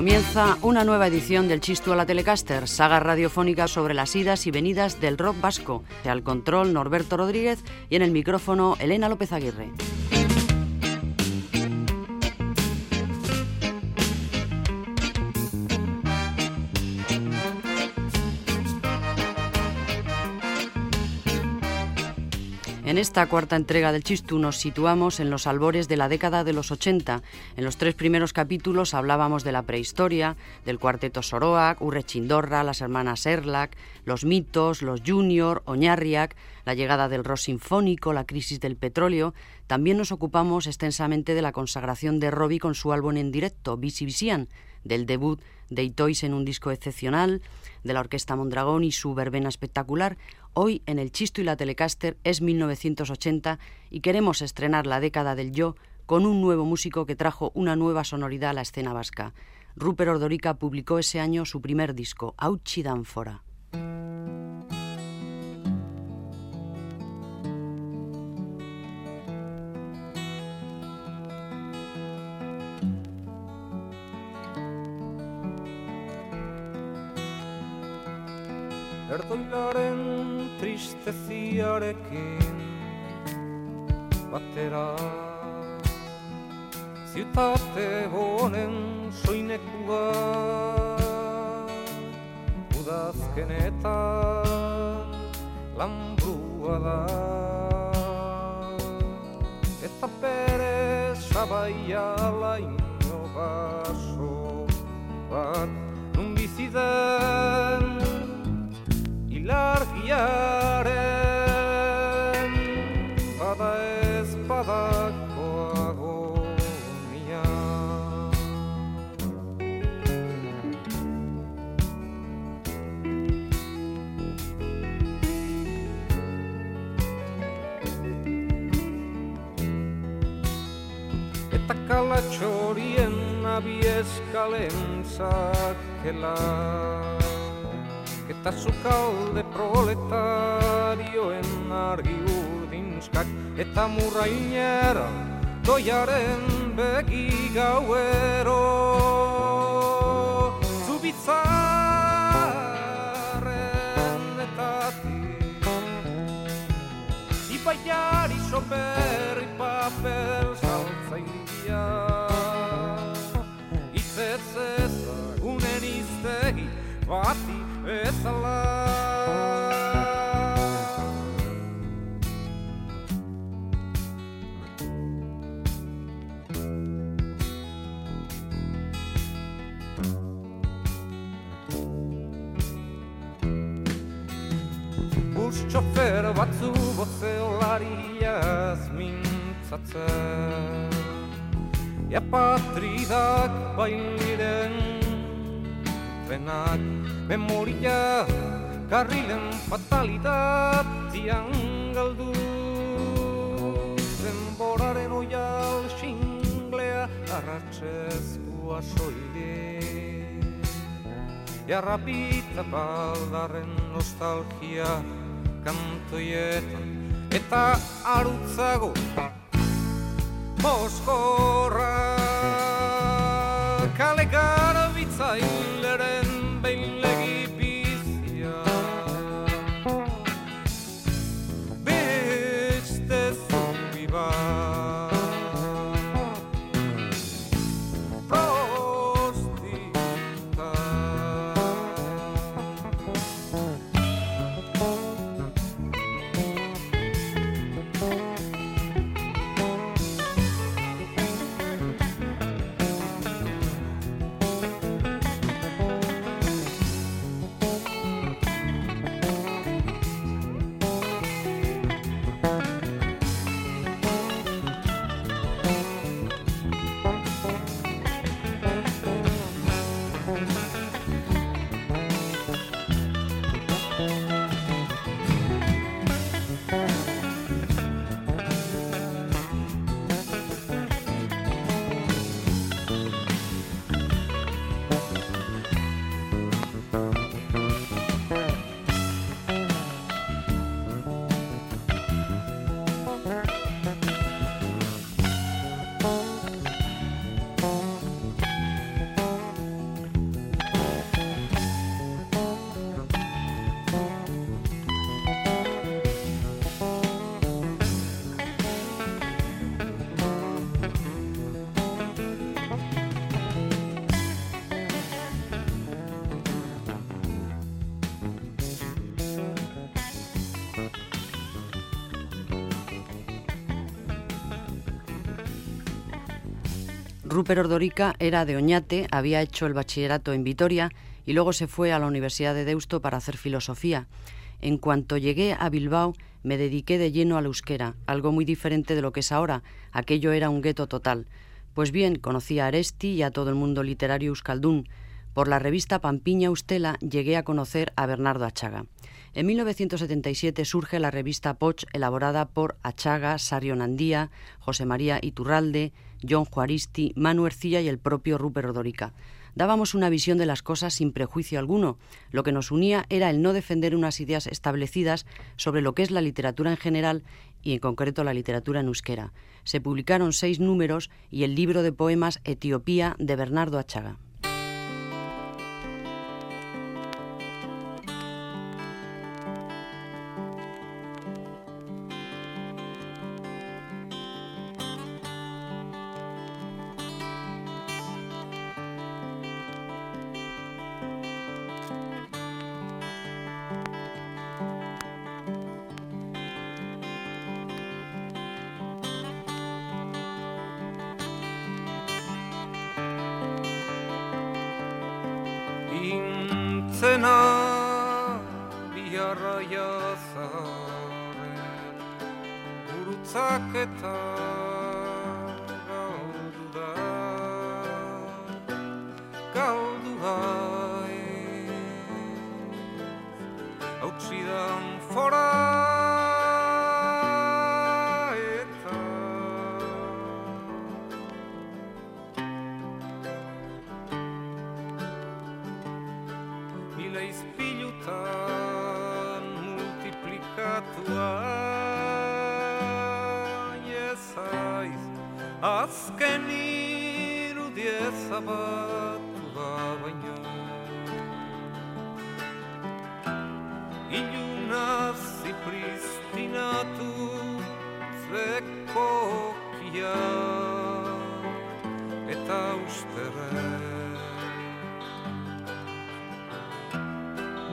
Comienza una nueva edición del Chistu a la Telecaster, saga radiofónica sobre las idas y venidas del rock vasco. Al control Norberto Rodríguez y en el micrófono Elena López Aguirre. Esta cuarta entrega del Chistu nos situamos en los albores de la década de los 80. En los tres primeros capítulos hablábamos de la prehistoria, del cuarteto Soroak, Urre Chindorra, las hermanas Erlak, los mitos, los Junior, Oñarriak, la llegada del rock sinfónico, la crisis del petróleo. También nos ocupamos extensamente de la consagración de Robbie con su álbum en directo, Visi Visian, del debut de Itois en un disco excepcional, de la Orquesta Mondragón y su verbena espectacular, Hoy en el Chisto y la Telecaster es 1980 y queremos estrenar la década del yo con un nuevo músico que trajo una nueva sonoridad a la escena vasca. Rupert Ordorica publicó ese año su primer disco, Auchi Danfora. Erdoilaren tristeziarekin batera ziutate honen soinekua udazkenetan lambrua da. Eta bere sabaia laino baso bat nun biziden ilargiaren bada ez badako agonia eta kalatxorien abieskalen zakela eta zukalde proletarioen argi urdinskak eta murrainera doiaren begi gauero. Zubitzaren etatik ibaiari soperri paper saltzailia itzetz ezagunen iztegi bati bezala Bus txofer batzu bozeolariaz mintzatzen Ja patridak bailiren trenak memoria karrilen fatalitatean galdu. Denboraren oial xinglea arratxezkoa soile jarrapita baldarren nostalgia kantoietan eta arutzago Moskorra kale garbitzaileren Rupert Ordorica era de Oñate, había hecho el bachillerato en Vitoria y luego se fue a la Universidad de Deusto para hacer filosofía. En cuanto llegué a Bilbao, me dediqué de lleno al euskera, algo muy diferente de lo que es ahora. Aquello era un gueto total. Pues bien, conocí a Aresti y a todo el mundo literario euskaldún. Por la revista Pampiña Ustela llegué a conocer a Bernardo Achaga. En 1977 surge la revista Poch, elaborada por Achaga, Sario Nandía, José María Iturralde, John Juaristi, Manu Ercilla y el propio Rupert Ordorica. Dábamos una visión de las cosas sin prejuicio alguno. Lo que nos unía era el no defender unas ideas establecidas sobre lo que es la literatura en general y en concreto la literatura en euskera. Se publicaron seis números y el libro de poemas Etiopía de Bernardo Achaga. zena biharra jazaren gurutzak eta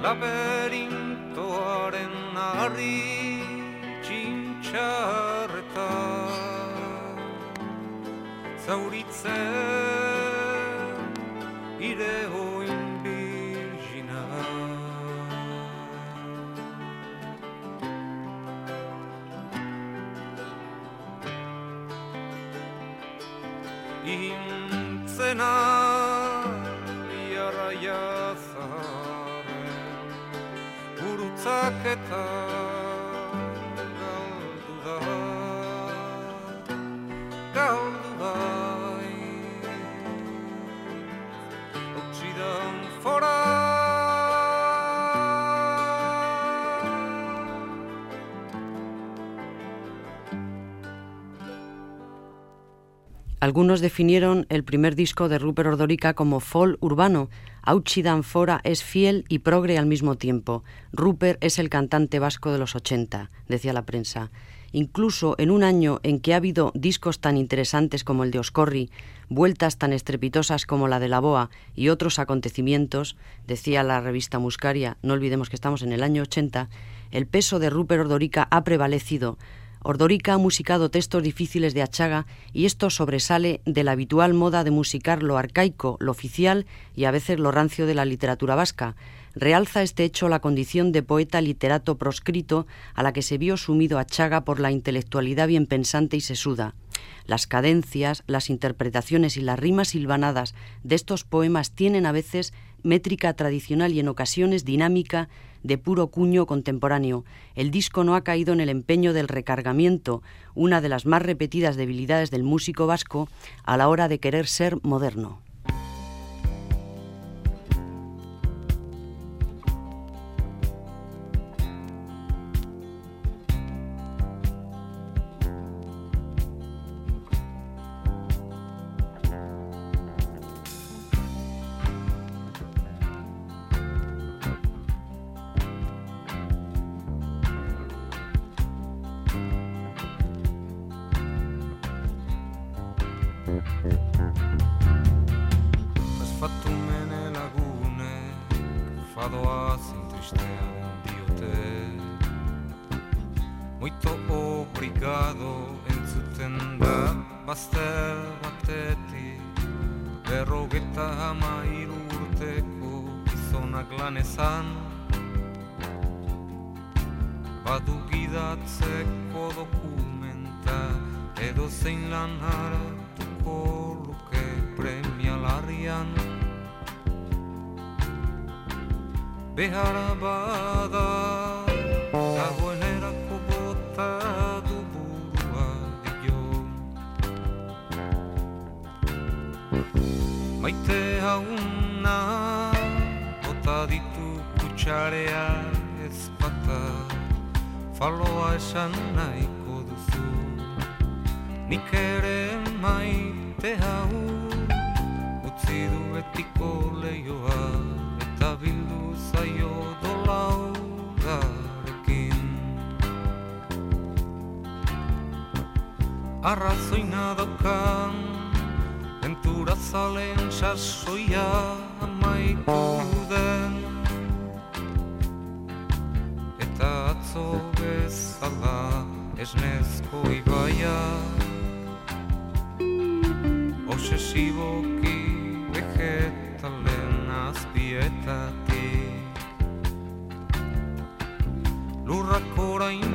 laberintoaren harri txintxarreta zauritzen aketa Algunos definieron el primer disco de Rupert Ordorica como folk urbano. Auchidan Fora es fiel y progre al mismo tiempo. Rupert es el cantante vasco de los 80, decía la prensa. Incluso en un año en que ha habido discos tan interesantes como el de Oscorri, vueltas tan estrepitosas como la de La Boa y otros acontecimientos, decía la revista Muscaria, no olvidemos que estamos en el año 80, el peso de Rupert Ordorica ha prevalecido, Ordorica ha musicado textos difíciles de Achaga y esto sobresale de la habitual moda de musicar lo arcaico, lo oficial y a veces lo rancio de la literatura vasca. Realza este hecho la condición de poeta literato proscrito a la que se vio sumido Achaga por la intelectualidad bien pensante y sesuda. Las cadencias, las interpretaciones y las rimas silvanadas de estos poemas tienen a veces métrica tradicional y en ocasiones dinámica de puro cuño contemporáneo. El disco no ha caído en el empeño del recargamiento, una de las más repetidas debilidades del músico vasco a la hora de querer ser moderno. Has fatto mene lagune, fadoaz intristea diote. Muito obrigado entzuten da bazter batetik Berrogeta hamairu urteko gizonak lanezan Badu gidatzeko dokumenta edo zein lan hartuko luke premialarrian Behara bada dagoenerako bota du burua dio Maite hauna bota ditu kutsarea ez bata Faloa esan nahiko duzu Nik ere maite hau Utzi du betiko leioa Eta bildu zaio dolaurarekin. Arrazoina daukan Ventura zalen sasoia amaitu den. Eta atzo bezala esnezko ibaia Obsesiboki vegetalen azpietatik Lurrak orain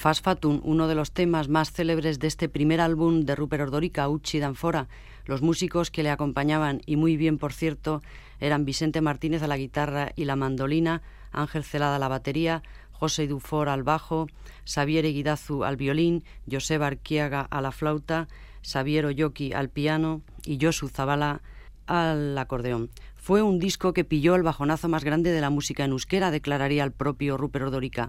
Fasfatun, uno de los temas más célebres de este primer álbum de Rupert Ordorica, Uchi Danfora. Los músicos que le acompañaban, y muy bien por cierto, eran Vicente Martínez a la guitarra y la mandolina, Ángel Celada a la batería, José Dufor al bajo, Xavier Eguidazu al violín, Joseba Arquiaga a la flauta, Xavier Oyoki al piano y Josu Zabala al acordeón. Fue un disco que pilló el bajonazo más grande de la música en euskera, declararía el propio Rupert Ordorica.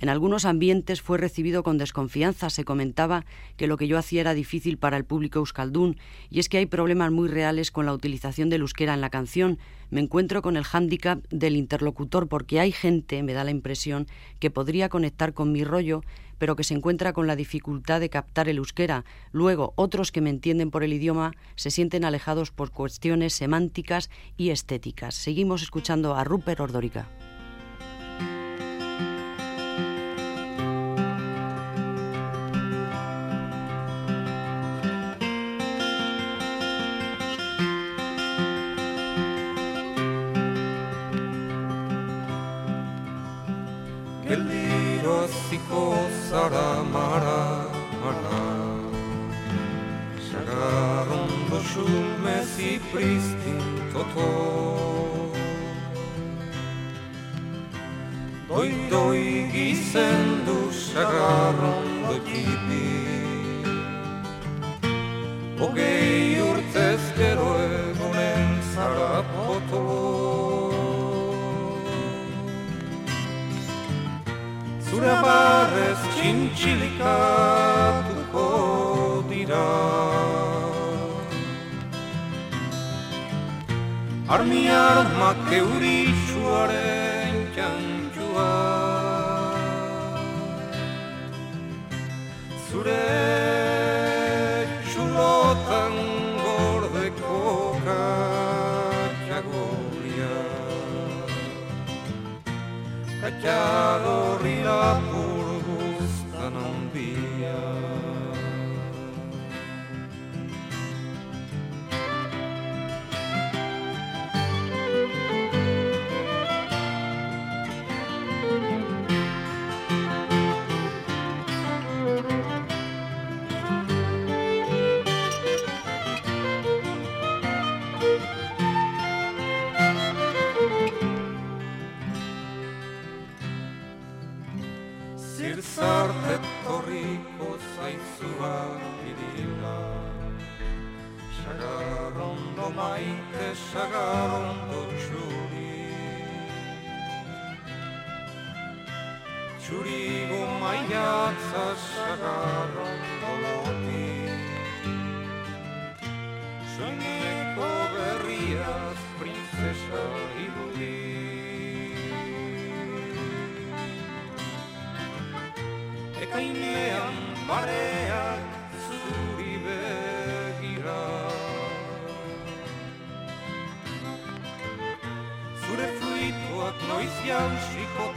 En algunos ambientes fue recibido con desconfianza. Se comentaba que lo que yo hacía era difícil para el público euskaldún, y es que hay problemas muy reales con la utilización del euskera en la canción. Me encuentro con el hándicap del interlocutor porque hay gente, me da la impresión, que podría conectar con mi rollo, pero que se encuentra con la dificultad de captar el euskera. Luego, otros que me entienden por el idioma se sienten alejados por cuestiones semánticas y estéticas. Seguimos escuchando a Rupert Ordorica. čume si pristin toto. Doi doi gisen duša garon do tibi Ogei urtez gero egunen zara potolo Zura barrez txintxilika armiar make urixuaren txantxua. Zure txulotan gordeko katxagoria, katxagorri lapa. Ekainean bareak zuri begira. Zure fruituak noiz jausiko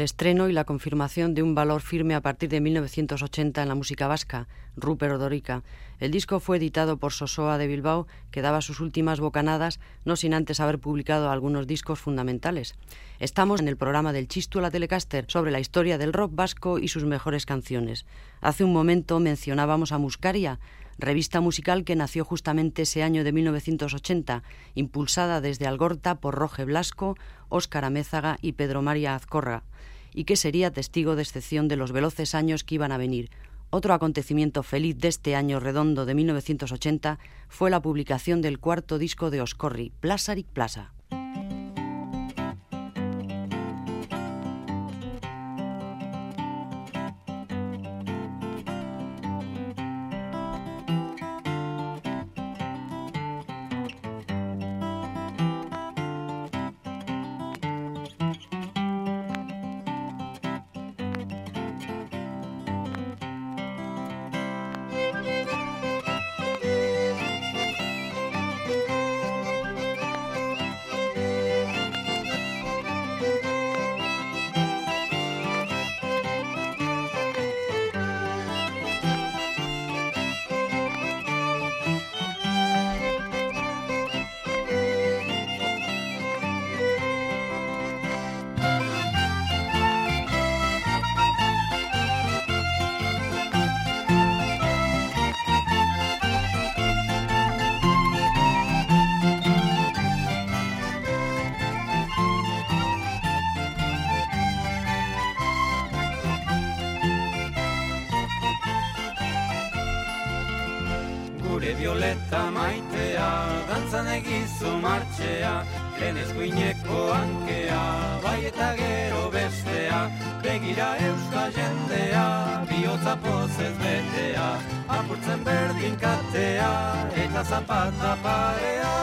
El estreno y la confirmación de un valor firme a partir de 1980 en la música vasca, Rupert Odorica. El disco fue editado por Sosoa de Bilbao, que daba sus últimas bocanadas, no sin antes haber publicado algunos discos fundamentales. Estamos en el programa del Chistu la Telecaster sobre la historia del rock vasco y sus mejores canciones. Hace un momento mencionábamos a Muscaria, revista musical que nació justamente ese año de 1980, impulsada desde Algorta por Roge Blasco, Óscar Amézaga y Pedro María Azcorra, y que sería testigo de excepción de los veloces años que iban a venir. Otro acontecimiento feliz de este año redondo de 1980 fue la publicación del cuarto disco de Oscorri, Plazarik Plaza. Violeta maitea, dantzan egizu martxea, lehen eskuineko hankea, bai eta gero bestea, begira euskal jendea, bihotza pozez betea, apurtzen berdin katea, eta zapata parea.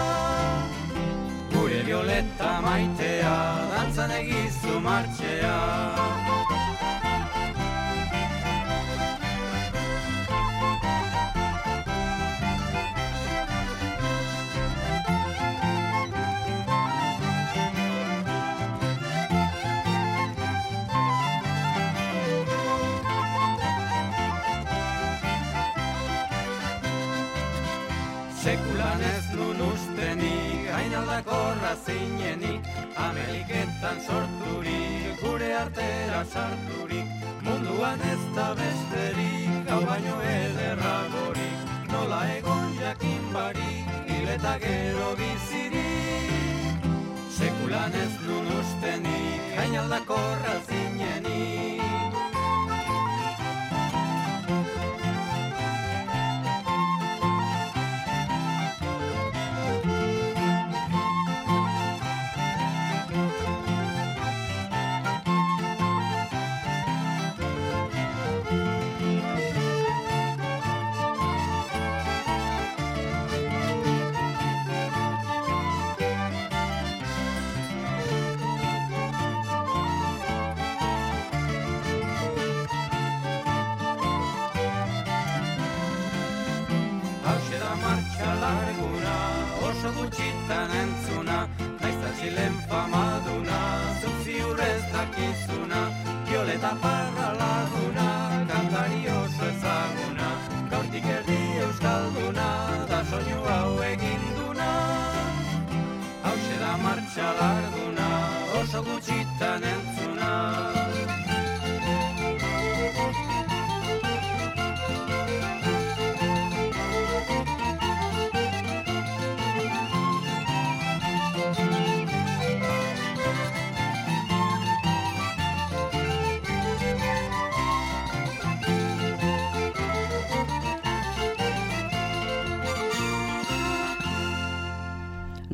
Gure violeta maitea, dantzan egizu martxea. Sekulan ez nun ustenik, hain aldakorra zinenik, Ameriketan sorturik, gure artera sarturik, munduan ez da besterik, hau baino ederragorik, nola egon jakin barik, hileta gero bizirik. Sekulan ez nun ustenik, hain aldakorra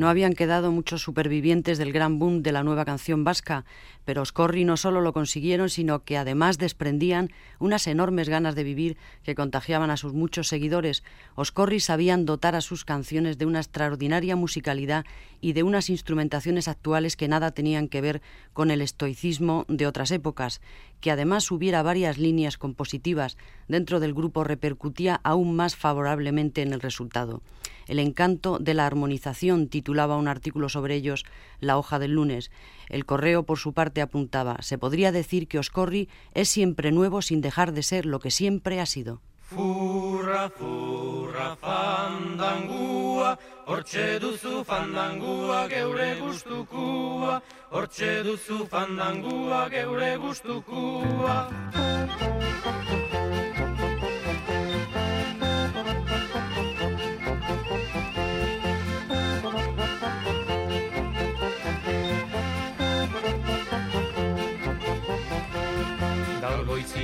No habían quedado muchos supervivientes del gran boom de la nueva canción vasca, pero Oscorri no solo lo consiguieron, sino que además desprendían unas enormes ganas de vivir que contagiaban a sus muchos seguidores. Oscorri sabían dotar a sus canciones de una extraordinaria musicalidad y de unas instrumentaciones actuales que nada tenían que ver con el estoicismo de otras épocas. Que además hubiera varias líneas compositivas dentro del grupo repercutía aún más favorablemente en el resultado. El encanto de la armonización titulaba un artículo sobre ellos La hoja del lunes. El correo, por su parte, apuntaba Se podría decir que Oscorri es siempre nuevo sin dejar de ser lo que siempre ha sido. Furra, furra, fandangua, hortxe duzu fandangua geure gustukua, hortxe duzu fandangua geure gustukua.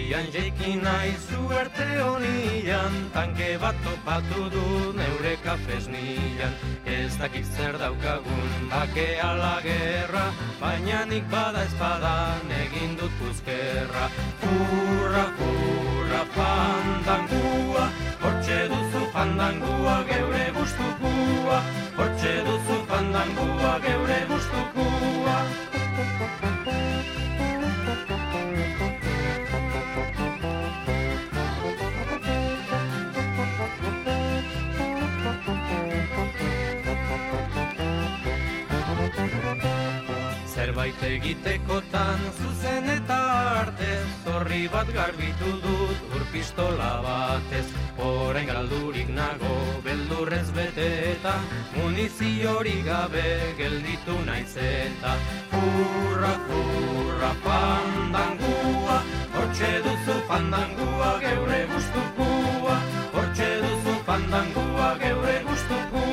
Goizian jeiki nahi zuerte honian Tanke bat topatu du neure kafesnian Ez dakik zer daukagun bake ala gerra Baina nik bada espada egin dut puzkerra. Furra, furra, fandangua Hortxe duzu fandangua geure gustukua. Hortxe duzu fandangua geure gustukua zerbait egitekotan zuzen eta arte Zorri bat garbitu dut urpistola batez. Horain galdurik nago beldurrez bete eta Muniziorik gabe gelditu naiz eta. Furra, furra, fandangua Hortxe duzu fandangua geure gustukua Hortxe duzu fandangua geure gustukua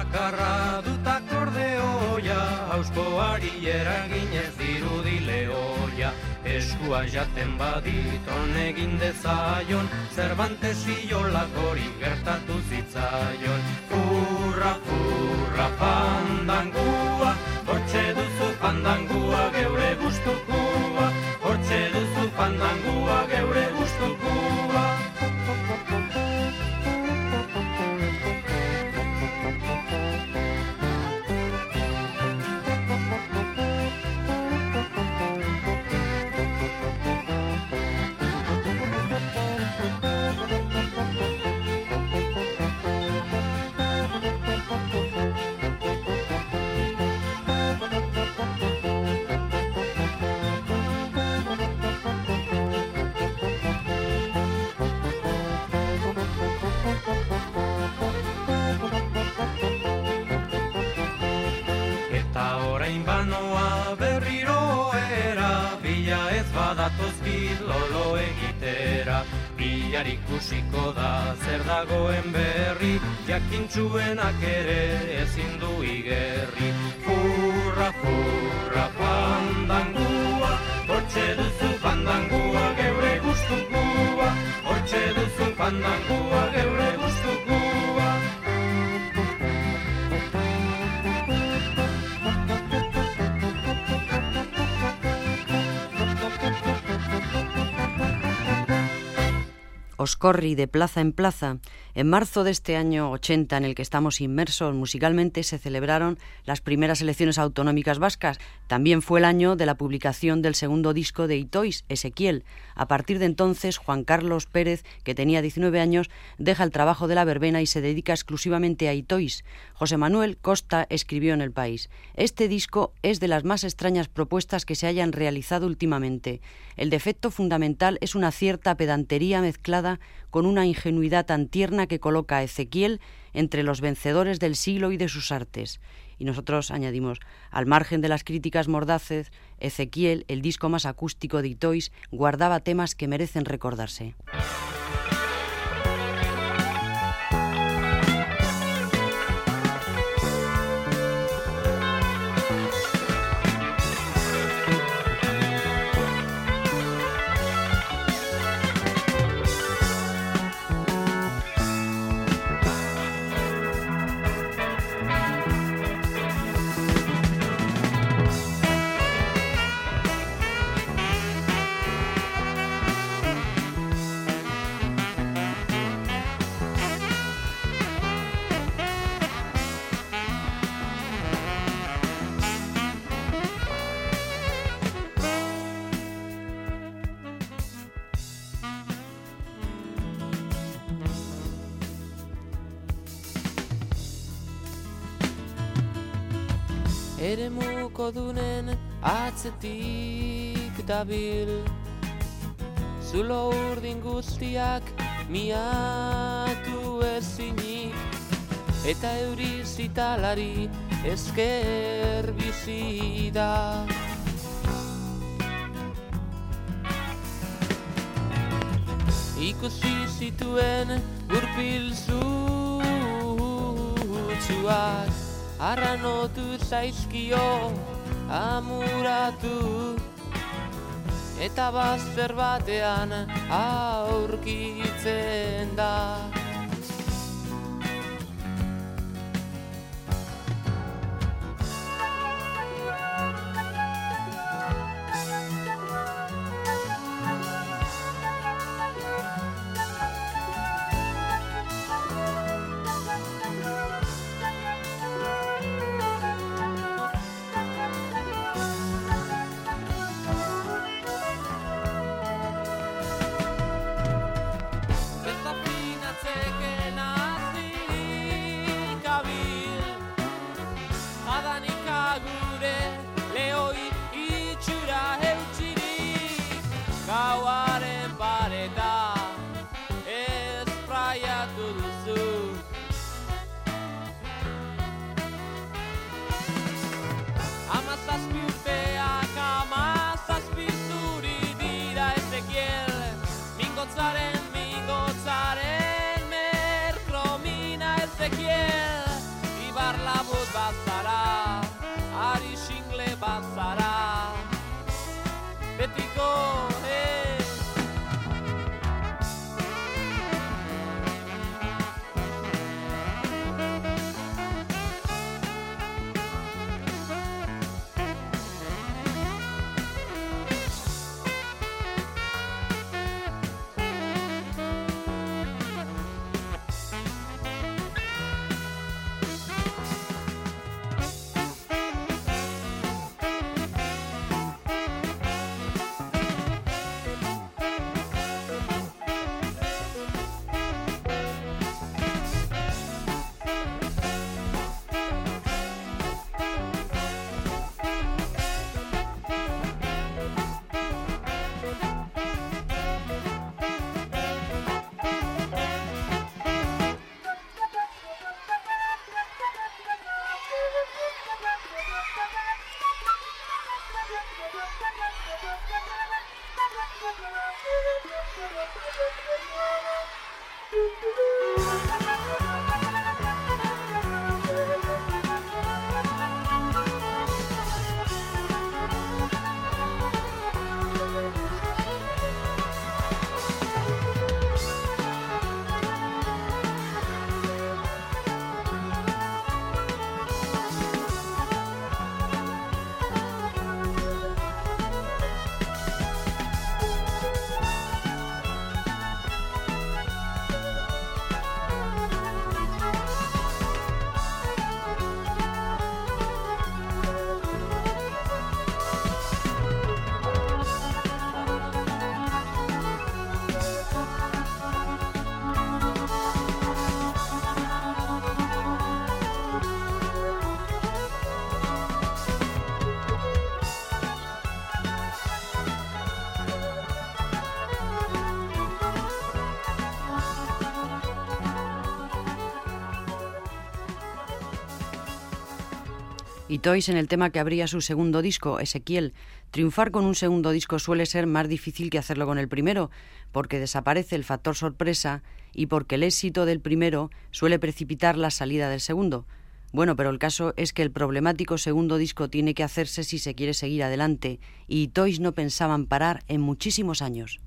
bakarra dut akordeoia Hauskoari eraginez dirudile oia Eskua jaten badit egin dezaion Cervantes iolakori gertatu zitzaion. Furra, furra, fandangua Hortxe duzu fandangua geure gustukua. Hortxe duzu fandangua geure gustukua banoa berriro era, bila ez badatozkit lolo egitera. Bilar ikusiko da zer dagoen berri, jakintzuenak ere ezin du igerri. Furra, furra, pandangua, hortxe duzu pandangua, geure gustukua, hortxe duzu pandangua, geure gustukua. Oscorri de plaza en plaza. En marzo de este año 80 en el que estamos inmersos musicalmente se celebraron las primeras elecciones autonómicas vascas. También fue el año de la publicación del segundo disco de Itois, Ezequiel. A partir de entonces, Juan Carlos Pérez, que tenía 19 años, deja el trabajo de la verbena y se dedica exclusivamente a Itois. José Manuel Costa escribió en El País. Este disco es de las más extrañas propuestas que se hayan realizado últimamente. El defecto fundamental es una cierta pedantería mezclada con una ingenuidad tan tierna que coloca a Ezequiel entre los vencedores del siglo y de sus artes. Y nosotros añadimos, al margen de las críticas mordaces, Ezequiel, el disco más acústico de Itois, guardaba temas que merecen recordarse. Atzetik dabil. Zulo urdin guztiak miatu ezinik Eta euri zitalari esker bizi da. Ikusi zituen gurpil zutsuak Arranotu zaizkio amuratu. Eta bazter batean aurkitzen da Y Toys en el tema que abría su segundo disco, Ezequiel. Triunfar con un segundo disco suele ser más difícil que hacerlo con el primero, porque desaparece el factor sorpresa y porque el éxito del primero suele precipitar la salida del segundo. Bueno, pero el caso es que el problemático segundo disco tiene que hacerse si se quiere seguir adelante, y Toys no pensaban parar en muchísimos años.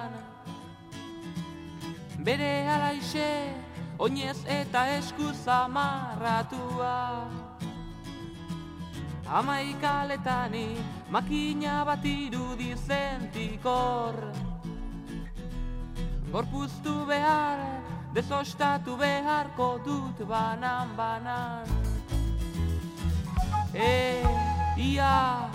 Gizan Bere alaixe, oinez eta eskuz amarratua Amaikaletani, makina bat irudizentikor Gorpuztu behar, desostatu beharko dut banan banan E, ia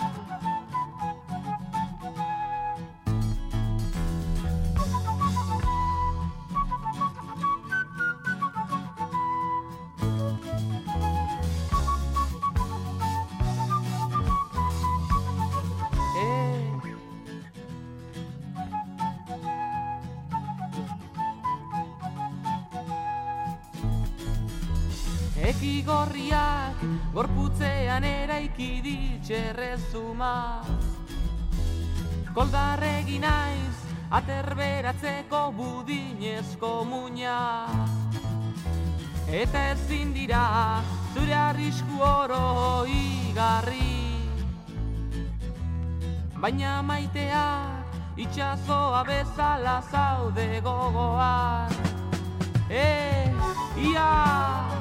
Eki gorriak gorputzean eraiki ditxerrezuma Koldarregi naiz aterberatzeko budinezko muina. Eta ezin dira zure arrisku oro igarri. Baina maitea itxazoa bezala zaude gogoan. E, ia!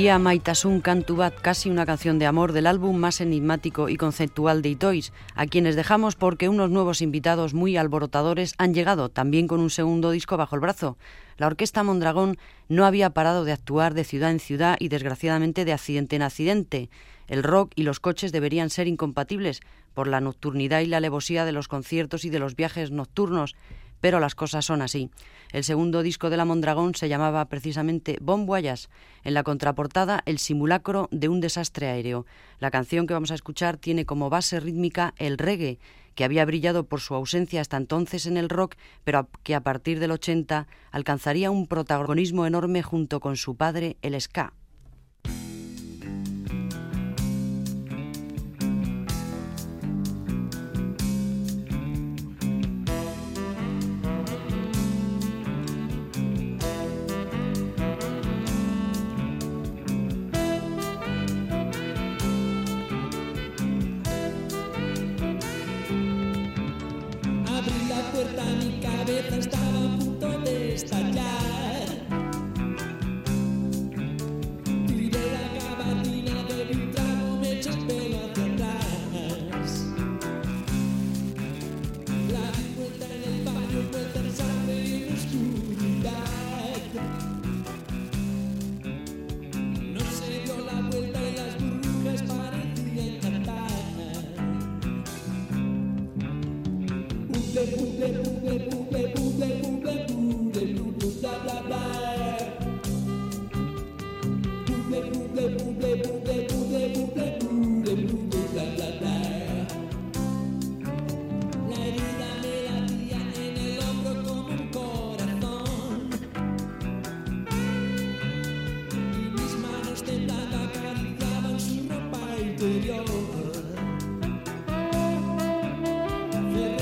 Ia Maitasun Cantubat, casi una canción de amor del álbum más enigmático y conceptual de Itois, a quienes dejamos porque unos nuevos invitados muy alborotadores han llegado, también con un segundo disco bajo el brazo. La orquesta Mondragón no había parado de actuar de ciudad en ciudad y desgraciadamente de accidente en accidente. El rock y los coches deberían ser incompatibles por la nocturnidad y la alevosía de los conciertos y de los viajes nocturnos, pero las cosas son así. El segundo disco de la Mondragón se llamaba precisamente Bon Voyage. En la contraportada, el simulacro de un desastre aéreo. La canción que vamos a escuchar tiene como base rítmica el reggae, que había brillado por su ausencia hasta entonces en el rock, pero que a partir del 80 alcanzaría un protagonismo enorme junto con su padre, el ska.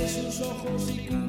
sus ojos y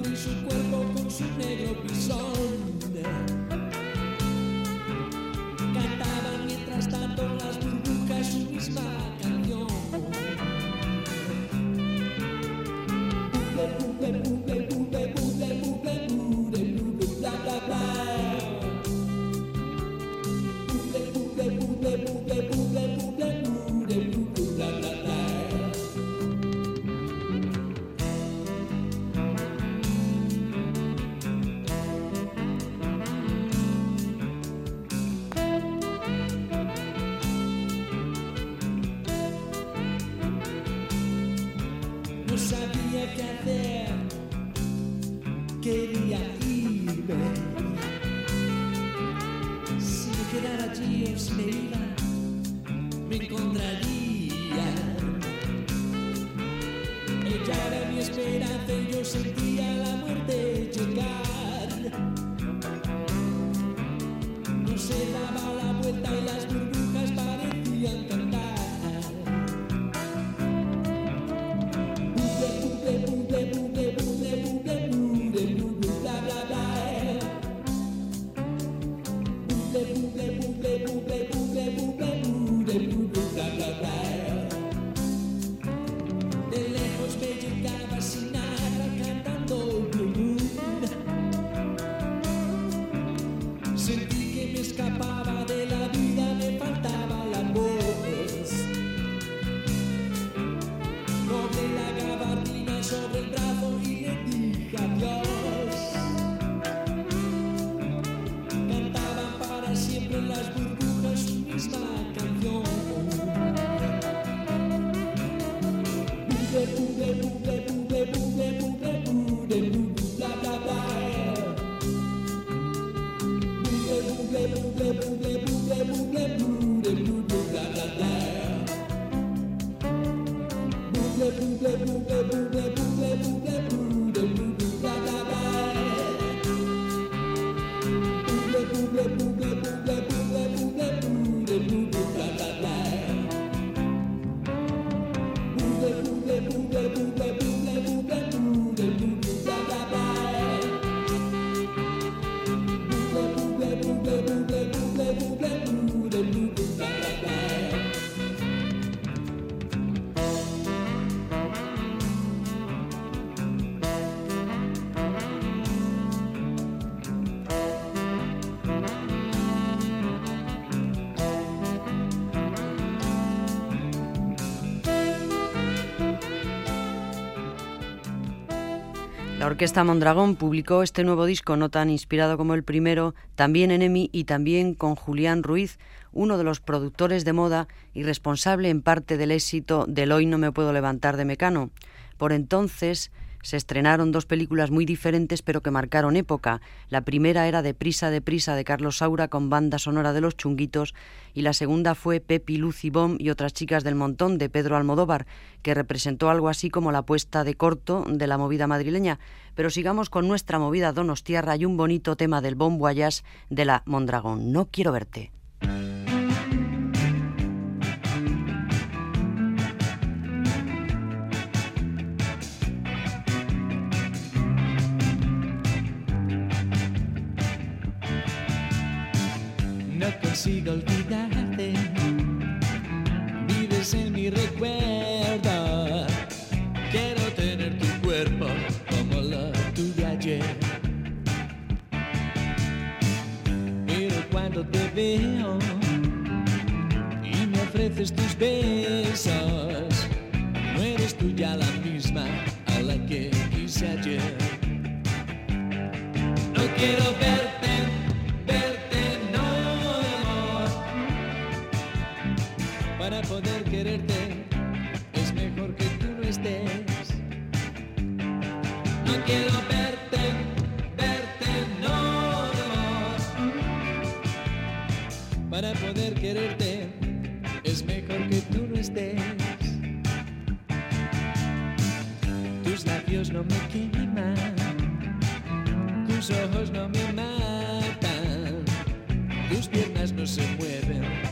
Orquesta Mondragón publicó este nuevo disco, no tan inspirado como el primero, también en EMI y también con Julián Ruiz, uno de los productores de moda y responsable en parte del éxito del Hoy no me puedo levantar de Mecano. Por entonces, se estrenaron dos películas muy diferentes pero que marcaron época. La primera era De prisa, de prisa de Carlos Saura con banda sonora de Los Chunguitos y la segunda fue Pepi, Lucy Bom y otras chicas del montón de Pedro Almodóvar, que representó algo así como la puesta de corto de la movida madrileña. Pero sigamos con nuestra movida Donostierra y un bonito tema del Bon Voyage de la Mondragón. No quiero verte. Y me ofreces tus besos, no eres tú ya la misma a la que quise ayer. No quiero verte para poder quererte es mejor que tú no estés. No quiero quererte es mejor que tú no estés. Tus labios no me queman, tus ojos no me matan, tus piernas no se mueven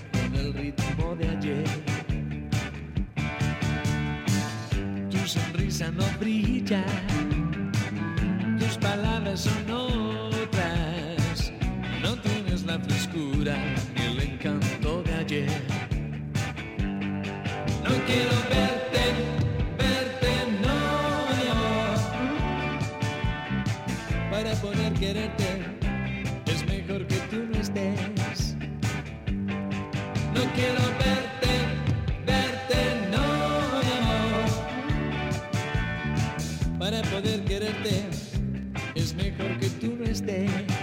de ayer. Tu sonrisa no brilla, tus palabras son otras. No tienes la frescura ni el encanto de ayer. No quiero verte, verte, no, amor. Para poder quererte es mejor que tú no estés.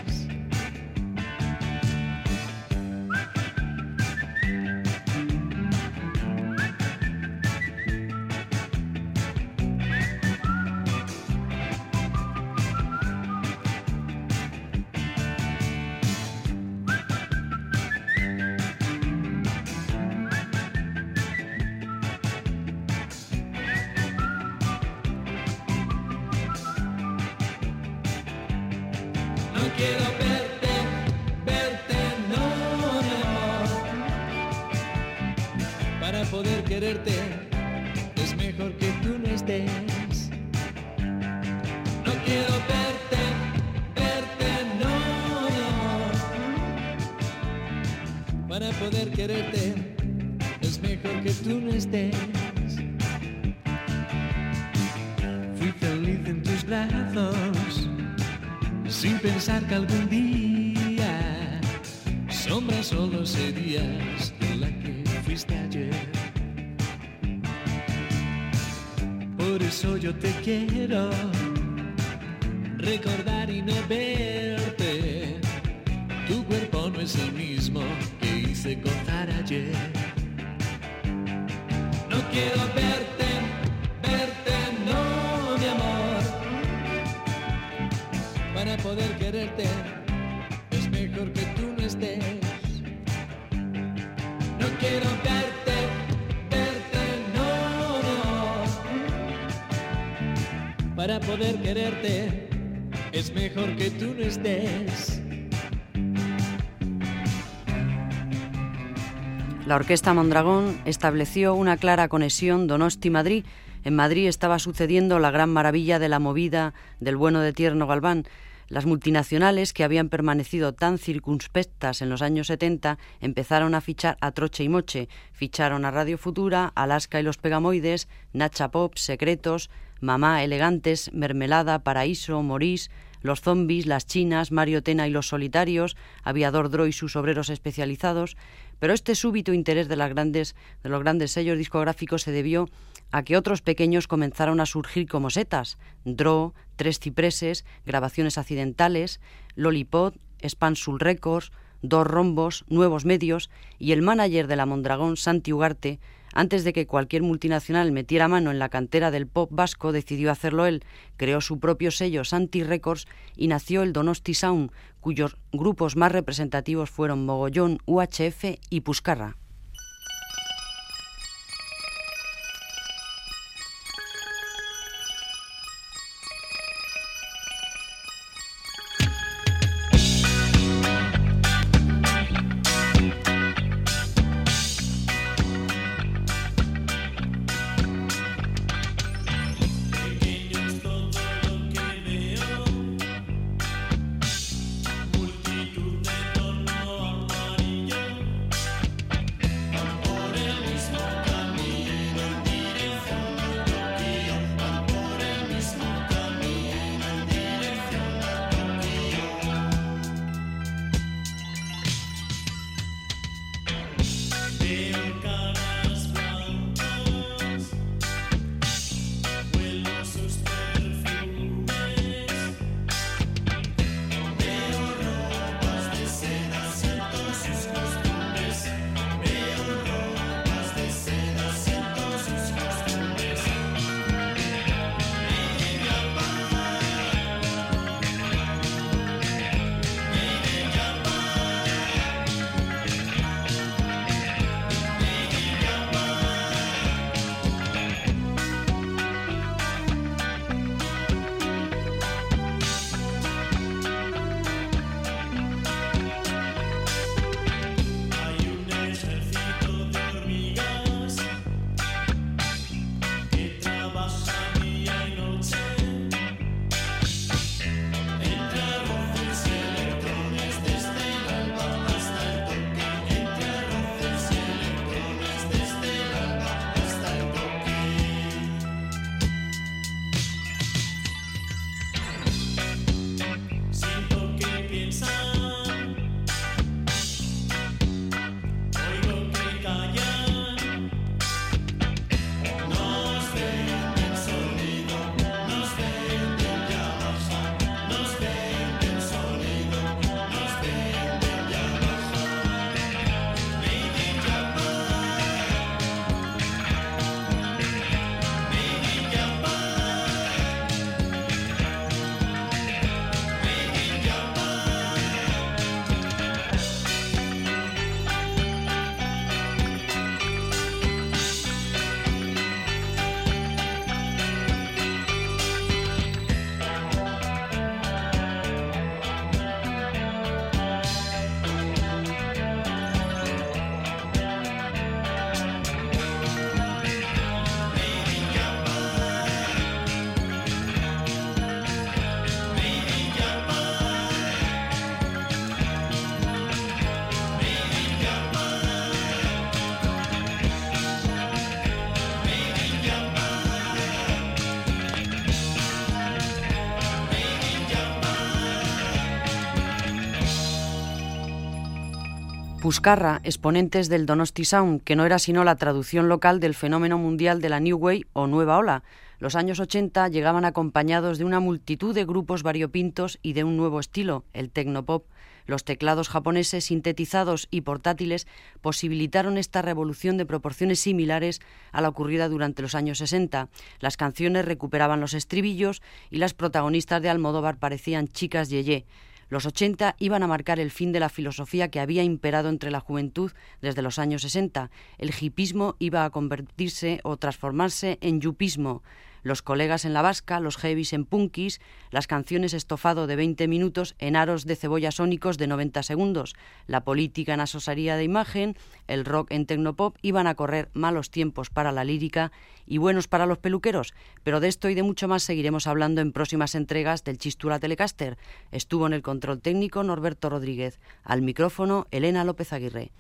No quiero verte, verte, no, mi amor. Para poder quererte es mejor que tú no estés. Para poder quererte es mejor que tú no estés. La Orquesta Mondragón estableció una clara conexión Donosti-Madrid. En Madrid estaba sucediendo la gran maravilla de la movida del bueno de Tierno Galván. Las multinacionales, que habían permanecido tan circunspectas en los años 70, empezaron a fichar a troche y moche. Ficharon a Radio Futura, Alaska y los Pegamoides, Nacha Pop, Secretos, Mamá, Elegantes, Mermelada, Paraíso, Morís, los zombies, las chinas, Mario Tena y los solitarios, Aviador Dro y sus obreros especializados, pero este súbito interés de, los grandes sellos discográficos se debió a que otros pequeños comenzaron a surgir como setas, Dro, Tres Cipreses, Grabaciones Accidentales, Lollipop, Spansul Records, Dos Rombos, Nuevos Medios y el manager de la Mondragón, Santi Ugarte, antes de que cualquier multinacional metiera mano en la cantera del pop vasco, decidió hacerlo él, creó su propio sello Santi Records y nació el Donosti Sound, cuyos grupos más representativos fueron Mogollón, UHF y Puscarra. Puscarra, exponentes del Donosti Sound, que no era sino la traducción local del fenómeno mundial de la New Way o Nueva Ola. Los años 80 llegaban acompañados de una multitud de grupos variopintos y de un nuevo estilo, el tecnopop. Los teclados japoneses sintetizados y portátiles posibilitaron esta revolución de proporciones similares a la ocurrida durante los años 60. Las canciones recuperaban los estribillos y las protagonistas de Almodóvar parecían chicas yeye. Los 80 iban a marcar el fin de la filosofía que había imperado entre la juventud desde los años 60. El hipismo iba a convertirse o transformarse en yupismo los colegas en la vasca, los heavies en punkis, las canciones estofado de 20 minutos en aros de cebolla sónicos de 90 segundos, la política en asosaría de imagen, el rock en tecnopop iban a correr malos tiempos para la lírica y buenos para los peluqueros, pero de esto y de mucho más seguiremos hablando en próximas entregas del Chistura Telecaster. Estuvo en el control técnico Norberto Rodríguez, al micrófono Elena López Aguirre.